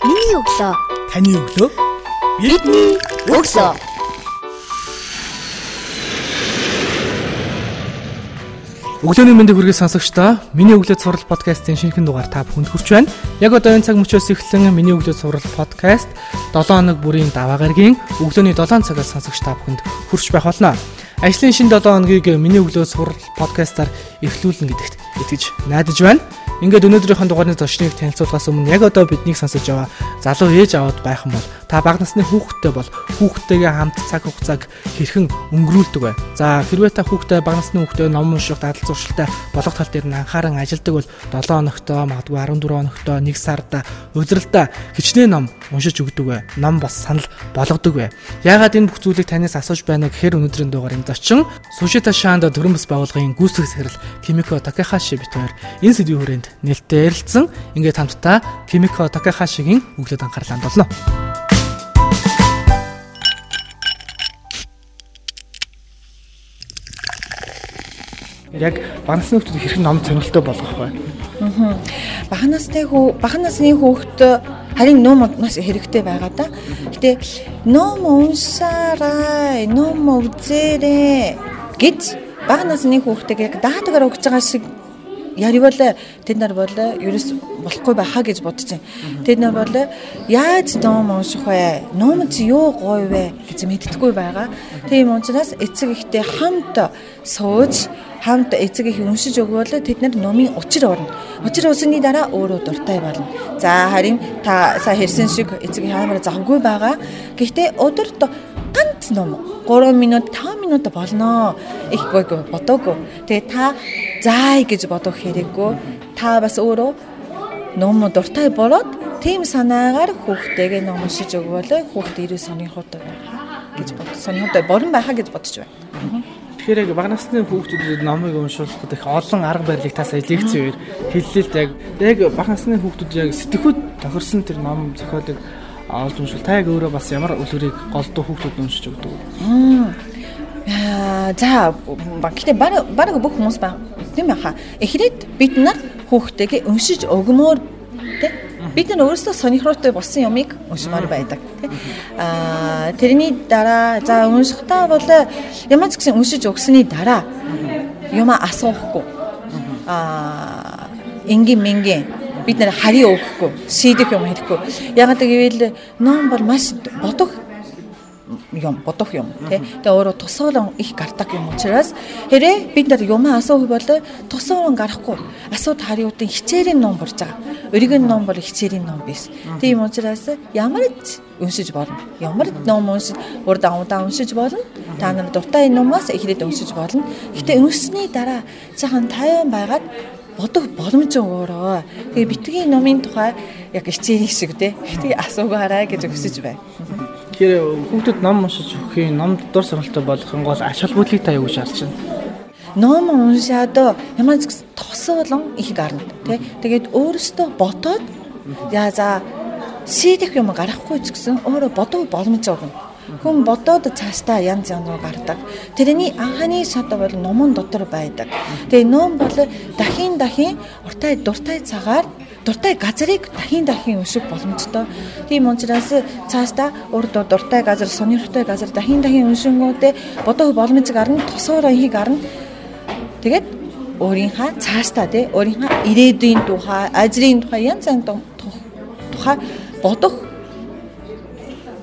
Миний өглөө. Таны өглөө. Бидний өглөө. Өглөөний мэндийг хүргэж сонсогчдоо миний өглөө цуврал подкастын шинэхэн дугаар та бүхэнд хүрч байна. Яг одоо энэ цаг мөчөөс эхлэн миний өглөө цуврал подкаст 7 хоног бүрийн даваа гарагийн өглөөний 7 цагаас сонсогч та бүхэнд хүрч байх болно. Ажлын шин 7 хоногийг миний өглөө цуврал подкастаар эхлүүлнэ гэдэгт итгэж найдаж байна. Ингээд өнөөдрийнхэн дугаarны зочныг танилцуулахаас өмнө яг одоо биднийг сонсож байгаа залуу ээж аваад байх юм бол та бага насны хүүхэдтэй бол хүүхдтэйгээ хамт цаг хугацааг хэрхэн өнгөрүүлдэг вэ? За хэрвээ та хүүхдээ бага насны хүүхдээ ном унших, дадал зуршилтай болох тал дээр нь анхааран ажилладаг бол 7 хоногтой, магадгүй 14 хоногтой, 1 сарда удиралдаа хичнээн ном уншиж өгдөг вэ? Ном бас санал болгодог вэ? Яагаад энэ бүх зүйлийг танаас асууж байна гэхээр өнөөдрийн дугаар энэ зочин Сушита Шаанда төрөн бас байгууллагын гүйцэтгэх сахирал Кимико Такахаши бит хоёр энэ сэдвийн хүрээнд нэлээд ярилцсан. Ингээд хамтдаа Кимико Такахашигийн өглөөд анхаарлаа хандуулно. Яг банасны хүмүүс хэрхэн ном сонирхолтой болгох вэ? Аа. Бахан насны хүү бахан насны хүүхэд харин ном маш хэрэгтэй байгаа да. Гэтэ ном уншаарай, ном үзээрэй гэж бага насны хүүхдийг яг даатгаар өгч байгаа шиг яривол тэд нар бол ерөөс болохгүй байхаа гэж бодож байна. Тэд нар бол яаж ном унших вэ? Ном чи юу гоё вэ гэж мэддэггүй байгаа. Тийм учраас эцэг ихтэй хамт сууж хамт эцэг их уншиж өгвөл тэд нар номын учир орно. Учир усны дараа өөрөө дуртай болно. За харин та сая хэрсэн шиг эцэг их амар завгүй байгаа. Гэхдээ өдөрт ганц ном 3 минут 5 минут болно. Их гойг бодоогүй. Тэгээ та заай гэж бодох хэрэггүй. Та бас өөрөө ном дуртай болоод тийм санаагаар хүүхдтэйгээ ном уншиж өгвөл хүүхд 90 сонирхолтой байгаа гэж бод. Сонирхолтой борон байхаа гэж бодож байна. Тэгэхээр яг бага насны хүүхдүүдэд номыг уншуулахад их олон арга барилыг тас лекцээр хэллээ л яг яг бага насны хүүхдүүд яг сэтгхүүд тохирсон тэр ном зохиолыг олж уншвал та яг өөрөө бас ямар үлгэрийг голдуу хүүхдүүд уншиж өгдөг вэ? За гэхдээ баг баг бүх хүмүүс ба. Тийм яха. Эхлээд бид нар хүүхдтэйгээ уншиж өгмөр тий бид нар өөрсдөө сонирхолтой болсон юмыг уншмаар байдаг тий аа тэрний дараа за уншихтаа бол ямар ч гэсэн уншиж өгсөний дараа юм асуухгүй. Аа ингийн мингийн бид нэр харийн өгөхгүй шийдэх юм хэрэггүй ягаад гэвэл ном бол маш бодох юм бодох юм тий. Тэгээ өөрөө тусаалan их гардаг юм учраас хэрэг бид нар юм асуух бол тусаалан гарахгүй асууд хариудын хичээрийн ном болж байгаа. Өргөн ном бол хичээрийн ном биш. Тийм учраас ямар ч уншиж болно. Ямар ч ном уншиж урд авдаа уншиж болно. Та нар дуртай номоос эхлээд уншиж болно. Гэтэ уншсны дараа цаахан тайван байгаад бодох боломж өөрөө. Тэгээ битгий номын тухай яг хичээх шиг тий. Тэгээ асуугаарай гэж өсөж байна. Тэгэхээр хүүхдүүд ном уншиж өгөхийн ном дор сонирхолтой болгохын гол ач холбогдлыг та юу гэж харж байна? Ном уншаад ямар ч тосоолон их гарна тий. Тэгээд өөрөөсөө ботоод яа за шийдэх юм гарахгүй ч гэсэн өөрөө бодох боломж өгнө. Хүн бодоод цаашдаа янз янз руу гардаг. Тэрний анхны шат бол номон дотор байдаг. Тэгээ ном бол дахин дахин уртай дуртай цагаар дуртай газрыг дахин дахин өшөх боломжтой. Тийм учраас цаашдаа урд дуртай газар, сонирхтой газар дахин дахин өшөнгөөдөө бодох боломж гарна, тосоороо хий гарна. Тэгээд өөрийнхөө цаашдаа тий өөрийнхөө ирээдүйн тухай, ажрын тухай янз янз тухай бодох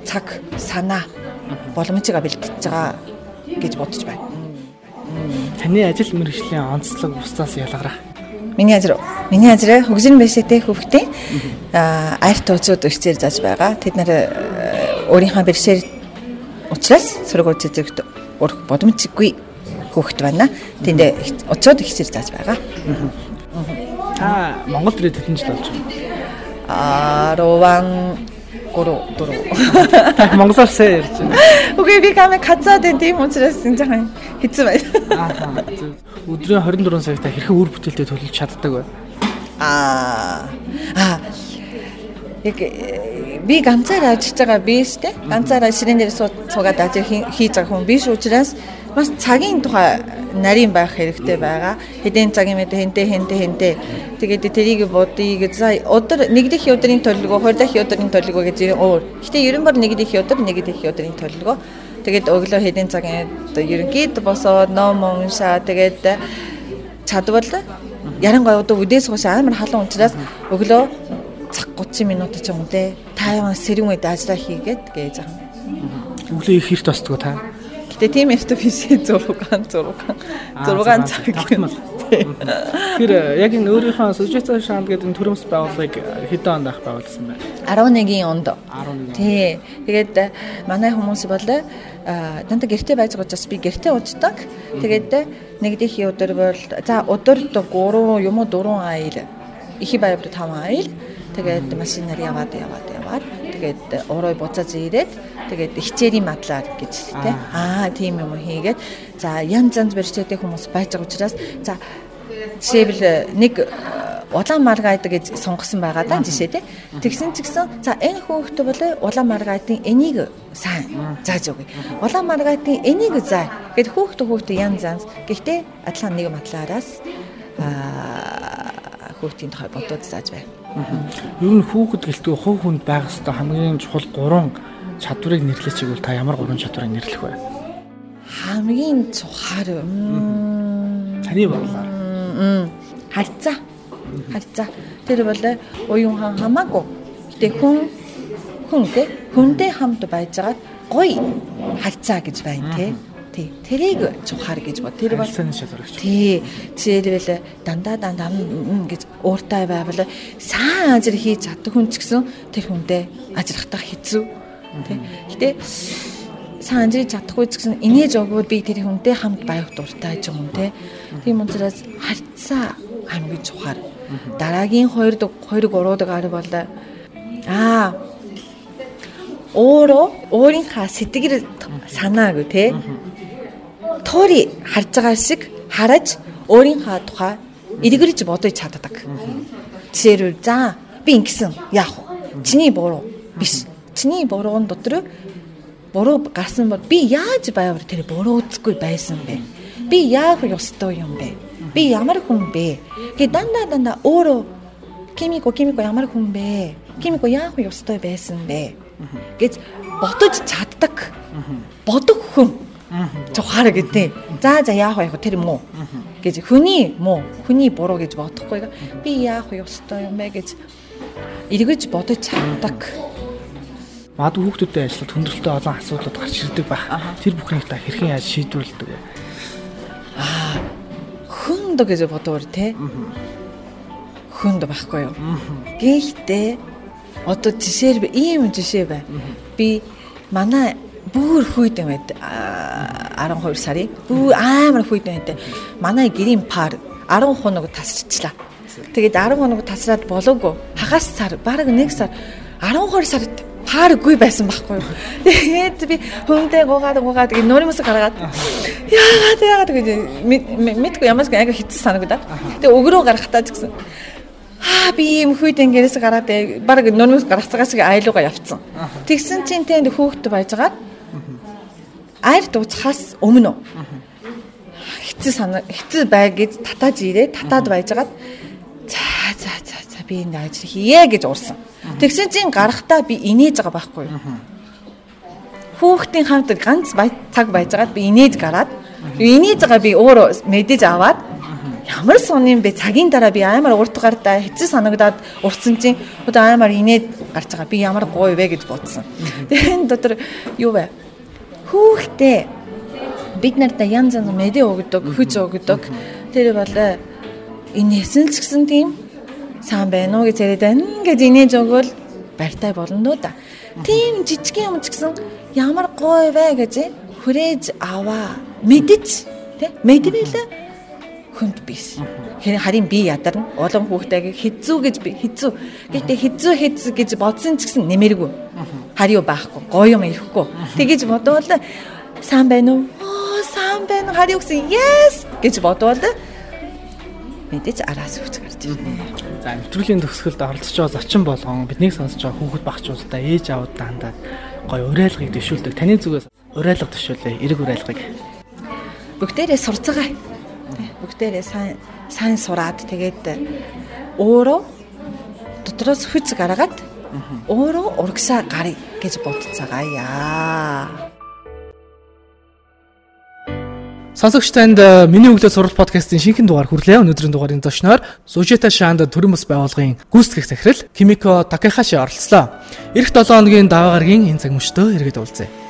цаг, санаа боломжийг бэлтгэж байгаа гэж бодож байна. Таны ажил мэргэжлийн онцлог бусдаас ялгарах. Миний ажил миний ажлаа хөгжин бэршээтэй хөвгтэй арт үзүүд өрчээр зааж байгаа. Тэд нар э, өөрийнхөө бэршээр учраас сургууль цэцэгт өрх боломжгүй хөвгт байна. Тэнд уцууд ихсэр зааж байгаа. Та Монголд ирээд хэдэн жил болж байна? 16 3 4. Так монголоор ярьж байна. Үгүй би камер гацаад энэ тийм учраас энэ жоохон хэцүү байна. Аа. Өдрийн 24 цагта хэрхэн үр бүтээлтэй төлөвлөж чаддаг вэ? Аа. Аа. Яг би ганцаараа ажиллаж байгаа биэстэй. Ганцаараа ширээн дээр суугаад ажил хийж байгаа хүн биш учраас бас цагийн тухай нарийн байх хэрэгтэй байгаа. Хэдэн цагийн мэд хэнтэй хэнтэй хэнтэй. Тэгээд тэрийг бодъё гэж за өдөр нэг дэх өдрийн төлөвлөгөө, хоёр дахь өдрийн төлөвлөгөө гэж өөр. Гэтэ ерөн бол нэг дэх өдөр, нэг дэх өдрийн төлөвлөгөө. Тэгээд өглөө хэдэн цагийн ерөнхийд босоод ном уншаа. Тэгээд чадвал ярангуй одоо үдээс хойш амар халуун учраас өглөө цаг 30 минут ч юм дээ. Тайван сэрүүн үед ажлаа хийгээд гэж байгаа. Өглөө их хэрт босдгоо та. Гэтэ тийм эрт биш 6 6 6 цаг юм. Тэр яг энэ өөрийнхөө сужицаа шаанд гэдэг төрөмс байгууллагыг хэдэн онд ах байгуулсан бэ? 11-ийн онд. 11. Тий. Тэгээд манай хүмүүс бол дандаа гэрте байж байгаа учраас би гэрте уддаг. Тэгээд нэгдийн өдөр бол за өдөрт 3 юм уу 4 айл. Их баяр 5 айл. Тэгээд машинаар яваад яваад яваад тэгээд уруу буцаж ирээд тэгээд хичээрийн мадлаар гэж тий. Аа тийм юм хийгээд за янз янз бэрчээтэй хүмүүс байж байгаа учраас за жишээлбэл нэг улаан маргайд гэж сонгосон байгаа да жишээ тий. Тэгсэн ч гэсэн за энэ хүүхдээ бол улаан маргайдын энийг сайн зааж өгье. Улаан маргайдын энийг заа. Гэт хүүхдээ хүүхдээ янз янз. Гэхдээ адилхан нэг матлаараас аа хүүхдийн тухай бодоод зааж байна. Ер нь хүүхэд гэлтгүй хувь хүнд байх ёстой хамгийн чухал 3 чадварыг нэрлэж чигвэл та ямар 3 чадварыг нэрлэх вэ? Хамгийн чухал таны бодлоор харьцаа. Харьцаа. Тэр бол уян хаан хамаагүй. Гэтэ хүн хүн тэ хүнтэй хамт байжгаад гоё харьцаа гэж байна те. Тий. Тэрийг чухаар гэж бод. Тэр бол. Тий. Жишээлбэл дандаа дандаа гэж ууртай байвал сайн ажил хийж чаддаг хүн ч гэсэн тэр хүндээ ажиллахтаа хэцүү. Тий. Гэтэ сайн ажил чадахгүй ч гэсэн инээж өгвөл би тэр хүнтэй хамт баях дуртай ч юм те. Тийм учраас харьцаа хамгийн чухал. Дараагийн 2 2 3 дахь ар бол аа өөрөө өөрийнхөө сэтгэл санааг те туурыг харж байгаа шиг хараж өөрийнхөө тухай эргэрж бодож чаддаг. Жишээлбэл за би ингэсэн яах вэ? Чиний буруу биш. Чиний бурууны дотор буруу гарсан бол би яаж байвар тэр буруу үзгүй байсан бэ? Би яах ёстой юм бэ? Би ямар хүн бэ? Гэ дандаа дандаа өөрөө Кимико Кимико ямар хүн бэ? Кимико яах ёстой байсан бэ? гэж бодож чаддаг. Бодог хүн чухаар гэдэг. За за яах вэ? Тэр муу гэж хүний муу, хүний буруу гэж бодохгүй. Би яах ёстой юм бэ гэж эргэж бодож чаддаг. Магадгүй хүүхдүүдтэй ажиллаад хүндрэлтэй олон асуудлууд гарч ирдэг байх. Тэр бүхнийг та хэрхэн яаж шийдвэрлэдэг вэ? Аа хүнд гэж бодвол те. Хүнд байхгүй юу? Гэхдээ одоо жишээр ийм жишээ бай. Би манай бүр хүйдэн байд 12 сарын бүр амар хүйдэн байд. Манай гэрийн пар 10 хоног тасчихлаа. Тэгээд 10 хоног тасраад болоогүй. Хагас сар, бараг 1 сар 12 сард пааргүй байсан байхгүй юу. Тэгээд би хүнтэй гуугаад гуугаад тэгээд нуримс гаргаад яагаад яагаад гэж мэдгүй ямаас аяга хитс санагдаад. Тэгээд өгрөө гарахтаа ч гэсэн Аа би юм хүйдэн гэрээс гараад баг нуримс гарацгаас айлууга явцсан. Тэгсэн чинь тэнд хүүхэд байжгаад айр дуусахаас өмнө хэцүү санаа хэцүү бай гэж татаж ирээ татаад байжгаад би энэ ажил хийе гэж уурсан. Тэгсэн чинь гарахтаа би инээж байгаа байхгүй юу? Хүүхдийн хамт ганц цаг байжгаад би инээж гараад инээж байгаа би өөр мэдээж аваад ямар сони юм бэ цагийн дараа би амар урт гардаа хэцүү санагдаад урдсан чинь одоо амар инээд гарч байгаа би ямар гоё вэ гэж бодсон. Тэгээ энэ дотор юу вэ? Хүүхдээ бид нарт янз янз мэдээ өгдөг, хүч өгдөг. Тэр бол инээсэн ч гэсэн тийм сайн байна уу гэж яриад ингээд инээж өгвөл барьтай болно доо да. Тийм жижиг юм ч гэсэн ямар гоё вэ гэж хүрээж аваа. Мэдэж тий мэдвэл хүнд биш. Хэрэг харин би ядарна. Улам хүүхдтэйг хизүү гэж би хизүү. Гэтэ хизүү хэз гэж бодсон ч гэсэн нэмэргүй. Хариу байхгүй. Гоё юм ирэхгүй. Тэгэж бодвол сайн байна уу? Оо сайн байна. Хариу гэсэн yes гэж бодвол мэдээж араас хүч гарч ирнэ. За нэвтрүүлгийн төгсгөлд оролцож байгаа зочин болгон биднийг сонсож байгаа хүүхэд багчуудаа ээж аав дандаа гоё уриалгыг дэвшүүлдэг. Таны зүгээс уриалга дэвшүүлээ. Эрэг уриалгыг. бүгдээрээ сурцгаа. Бүгдээрээ сайн сайн сураад тэгээд өөрөө дотроос хүч гаргаад өөрөө урагшаа гарыг гэж бодцгаая. Сонсогч танд миний өглөө сурал подкастын шинэхэн дугаар хүрлээ. Өнөөдрийн дугаарын зочноор Сужета Шаанд төрийн бас байгууллагын гүйцэтгэх захирал Кимико Такахаши оролцлоо. Ирэх 7 хоногийн даваа гарагийн энэ цаг мөчтөө иргэд уулзъя.